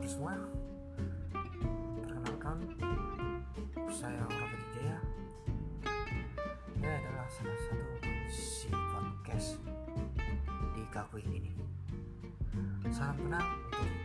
kabar semua. Perkenalkan Saya Rafi Ya, ini adalah salah satu si podcast Di Kakui ini. Salam kenal untuk